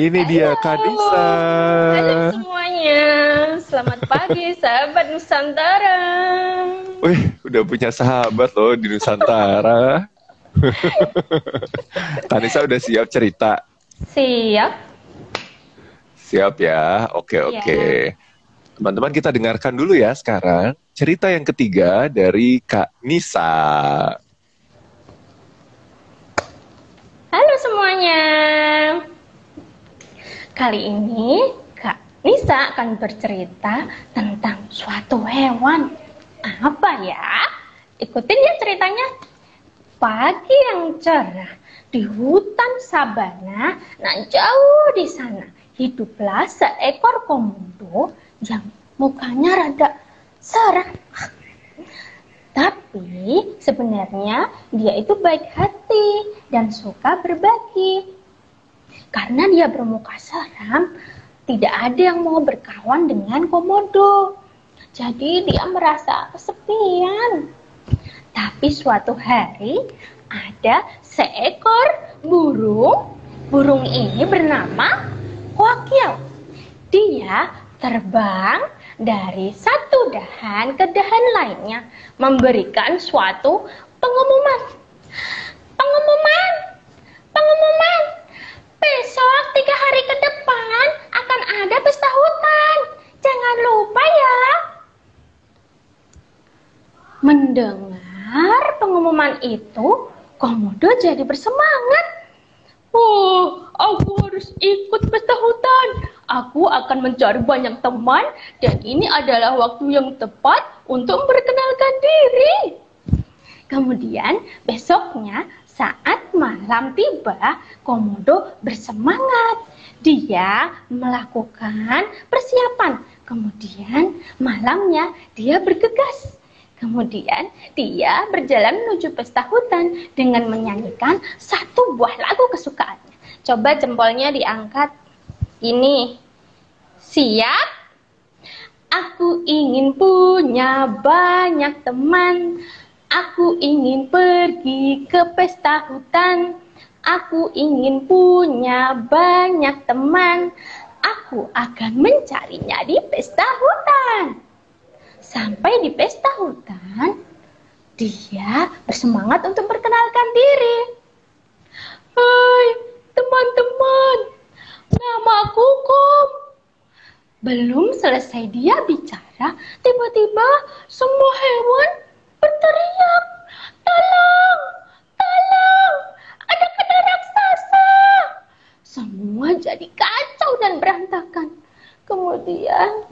ini dia Kadisa. Halo semuanya, selamat pagi sahabat Nusantara. Wih, udah punya sahabat loh di Nusantara. Kanisa udah siap cerita? Siap. Siap ya, oke Iya. oke. Teman-teman kita dengarkan dulu ya sekarang cerita yang ketiga dari Kak Nisa. Halo semuanya. Kali ini Kak Nisa akan bercerita tentang suatu hewan. Apa ya? Ikutin ya ceritanya. Pagi yang cerah di hutan sabana, nah jauh di sana hiduplah seekor komodo yang mukanya rada serem. Tapi sebenarnya dia itu baik hati dan suka berbagi. Karena dia bermuka seram, tidak ada yang mau berkawan dengan komodo. Jadi dia merasa kesepian. Tapi suatu hari ada seekor burung. Burung ini bernama Wakil. Dia terbang dari satu dahan ke dahan lainnya memberikan suatu pengumuman. Pengumuman, pengumuman. Besok tiga hari ke depan akan ada pesta hutan. Jangan lupa ya. Mendengar pengumuman itu, Komodo jadi bersemangat. Oh, aku harus ikut pesta hutan. Aku akan mencari banyak teman dan ini adalah waktu yang tepat untuk memperkenalkan diri. Kemudian besoknya saat malam tiba, Komodo bersemangat. Dia melakukan persiapan. Kemudian malamnya dia bergegas. Kemudian dia berjalan menuju pesta hutan dengan menyanyikan satu buah lagu kesukaannya. Coba jempolnya diangkat. Ini. Siap? Aku ingin punya banyak teman. Aku ingin pergi ke pesta hutan. Aku ingin punya banyak teman. Aku akan mencarinya di pesta hutan. Sampai di pesta hutan, dia bersemangat untuk memperkenalkan diri. Hai, teman-teman, nama aku Kom. Belum selesai dia bicara, tiba-tiba semua hewan berteriak. Tolong, tolong, ada kena raksasa. Semua jadi kacau dan berantakan. Kemudian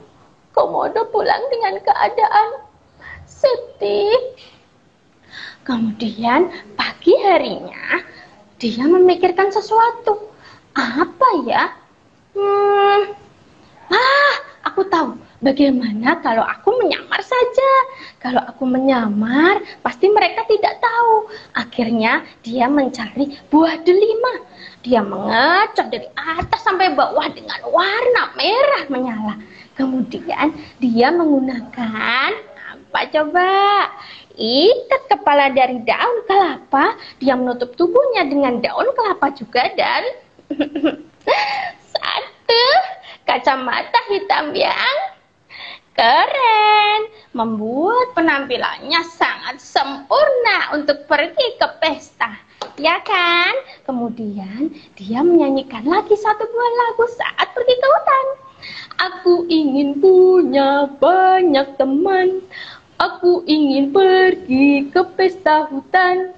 Komodo pulang dengan keadaan sedih. Kemudian pagi harinya dia memikirkan sesuatu. Apa ya? Hmm, ah, aku tahu. Bagaimana kalau aku menyamar saja? Kalau aku menyamar, pasti mereka tidak tahu. Akhirnya dia mencari buah delima. Dia mengecor dari atas sampai bawah dengan warna merah menyala. Kemudian dia menggunakan apa coba? Ikat kepala dari daun kelapa. Dia menutup tubuhnya dengan daun kelapa juga dan satu kacamata hitam yang keren. Membuat penampilannya sangat sempurna untuk pergi ke pesta. Ya kan? Kemudian dia menyanyikan lagi satu buah lagu saat pergi ke hutan. Aku ingin punya banyak teman. Aku ingin pergi ke pesta hutan.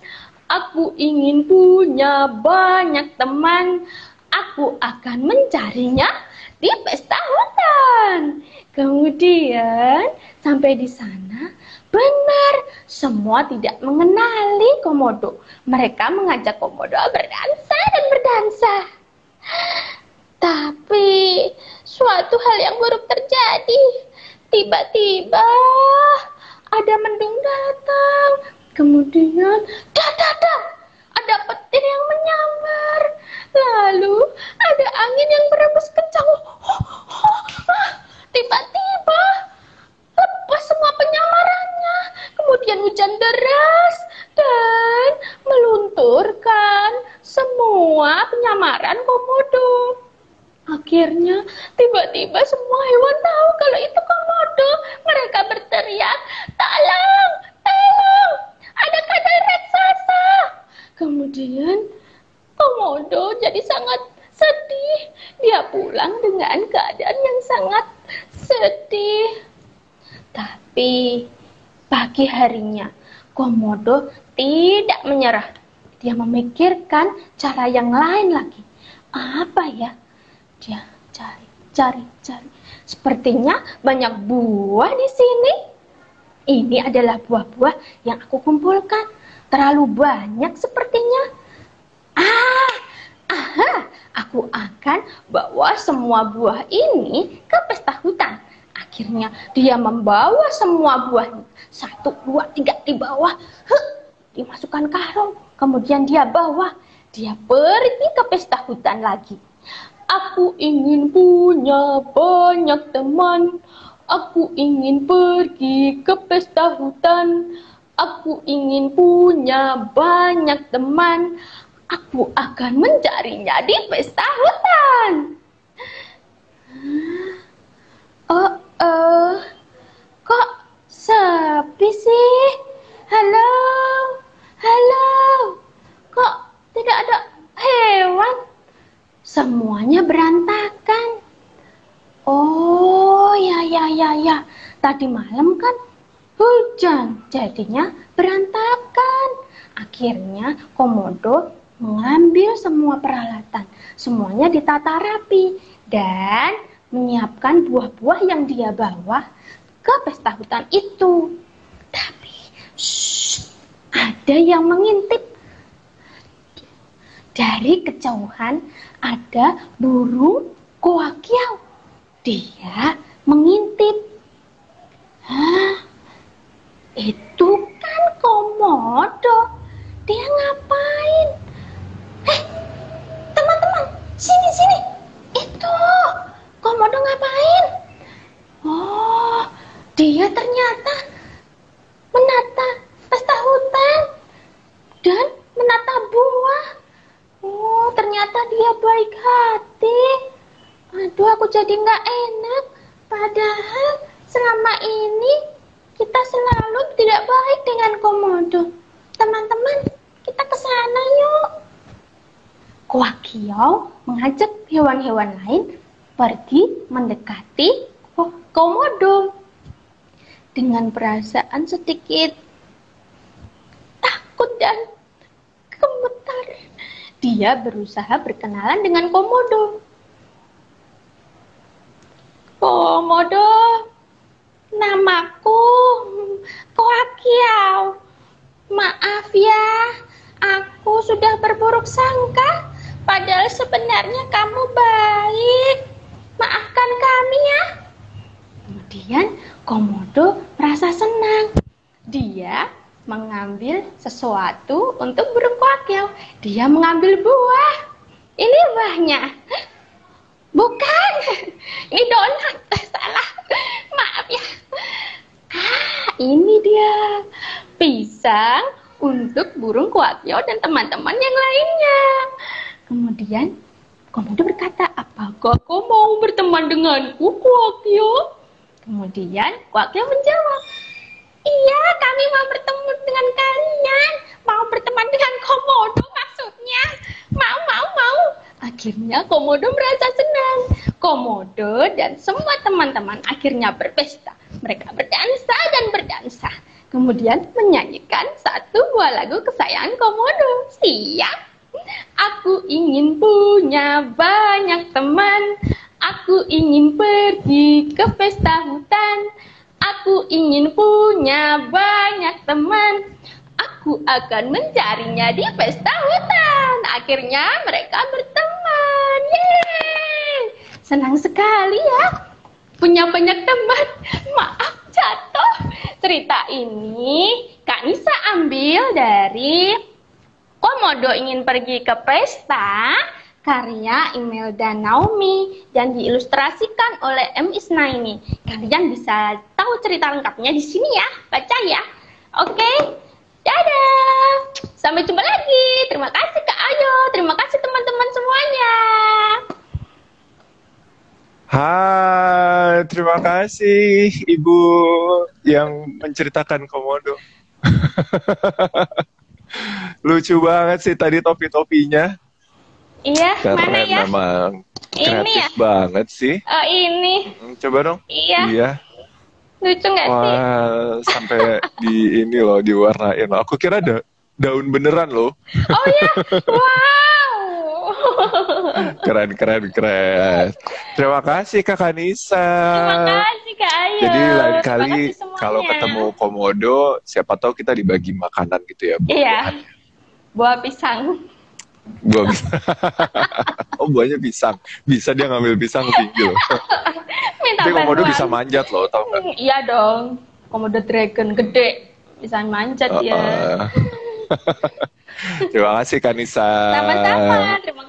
Aku ingin punya banyak teman. Aku akan mencarinya di pesta hutan. Kemudian sampai di sana, benar semua tidak mengenali komodo. Mereka mengajak komodo berdansa dan berdansa. Tapi suatu hal yang buruk terjadi. Tiba-tiba ada mendung datang. Kemudian, dadadang, ada petir yang menyambar. Lalu ada angin yang berembus kencang. Tiba-tiba lepas semua penyamarannya. Kemudian hujan deras dan melunturkan semua penyamaran komodo. Tiba-tiba semua hewan tahu kalau itu komodo. Mereka berteriak, tolong, tolong, ada kadal raksasa. Kemudian komodo jadi sangat sedih. Dia pulang dengan keadaan yang sangat sedih. Tapi pagi harinya komodo tidak menyerah. Dia memikirkan cara yang lain lagi. Apa ya? Dia cari, cari, cari. Sepertinya banyak buah di sini. Ini adalah buah-buah yang aku kumpulkan. Terlalu banyak sepertinya. Ah, aha, aku akan bawa semua buah ini ke pesta hutan. Akhirnya dia membawa semua buah. Satu, dua, tiga di bawah. Huh, dimasukkan karung. Kemudian dia bawa. Dia pergi ke pesta hutan lagi. Aku ingin punya banyak teman. Aku ingin pergi ke pesta hutan. Aku ingin punya banyak teman. Aku akan mencarinya di pesta hutan. Oh, uh, kok sepi sih? Halo, halo, kok tidak ada hewan? Semuanya berantakan. Oh, ya, ya, ya, ya. Tadi malam kan hujan, jadinya berantakan. Akhirnya Komodo mengambil semua peralatan. Semuanya ditata rapi dan menyiapkan buah-buah yang dia bawa ke pesta hutan itu. Ada yang mengintip. Dari kejauhan ada burung koakiau dia mengintip. Hah? Itu kan komodo. Dia ngapain? Eh, teman-teman, sini sini. Itu komodo ngapain? Oh, dia ternyata menata pesta hutan dan menata buah. Oh, ternyata dia baik hati. Aduh, aku jadi nggak enak. Padahal selama ini kita selalu tidak baik dengan komodo. Teman-teman, kita ke sana yuk. Kuakiau mengajak hewan-hewan lain pergi mendekati komodo dengan perasaan sedikit takut dan gemetar. Dia berusaha berkenalan dengan komodo. Komodo, namaku Koakiau. Maaf ya, aku sudah berburuk sangka. Padahal sebenarnya kamu baik. Maafkan kami ya. Kemudian Komodo merasa senang. Dia mengambil sesuatu untuk burung koakiau. Dia mengambil buah. Ini buahnya. Bukan, ini donat. Salah, maaf ya. Ah, ini dia pisang untuk burung kuatyo dan teman-teman yang lainnya. Kemudian Komodo berkata, apakah kau mau berteman denganku, Kuakyo? Kemudian Kuakyo menjawab, iya kami mau bertemu dengan kalian. Mau berteman dengan Komodo maksudnya. Mau, mau, mau. Akhirnya Komodo merasa senang. Komodo dan semua teman-teman akhirnya berpesta. Mereka berdansa dan berdansa. Kemudian menyanyikan satu buah lagu kesayangan Komodo. Siap? Aku ingin punya banyak teman. Aku ingin pergi ke pesta hutan. Aku ingin punya banyak teman. Aku akan mencarinya di pesta hutan. Akhirnya mereka berteman. Yeay! Senang sekali ya. Punya banyak teman. Maaf jatuh. Cerita ini Kak Nisa ambil dari Komodo ingin pergi ke pesta karya Imelda Naomi dan diilustrasikan oleh M. Isnaini. Kalian bisa tahu cerita lengkapnya di sini ya, baca ya. Oke, dadah. Sampai jumpa lagi. Terima kasih Kak Ayo, terima kasih teman-teman semuanya. Hai, terima kasih Ibu yang menceritakan komodo. Lucu banget sih tadi topi-topinya. Iya, Keren mana ya? memang. Ini Kreatif ya? banget sih. Oh, ini. Hmm, Coba dong. Iya. Iya. Lucu sih? Wah, sampai di ini loh diwarnain. Aku kira ada daun beneran loh. Oh ya, wow. Keren, keren, keren. Terima kasih Kakak Nisa. Terima kasih Kak Ayu. Jadi lain kali kalau ketemu komodo, siapa tahu kita dibagi makanan gitu ya. Iya. Buah pisang. Buah bisa. oh buahnya pisang. Bisa dia ngambil pisang tinggi loh. Minta Tapi komodo bisa manjat loh, tau nggak? Hmm, Iya dong. Komodo dragon gede. Bisa manjat ya. Uh-uh. Terima kasih Kanisa. Sama-sama. Terima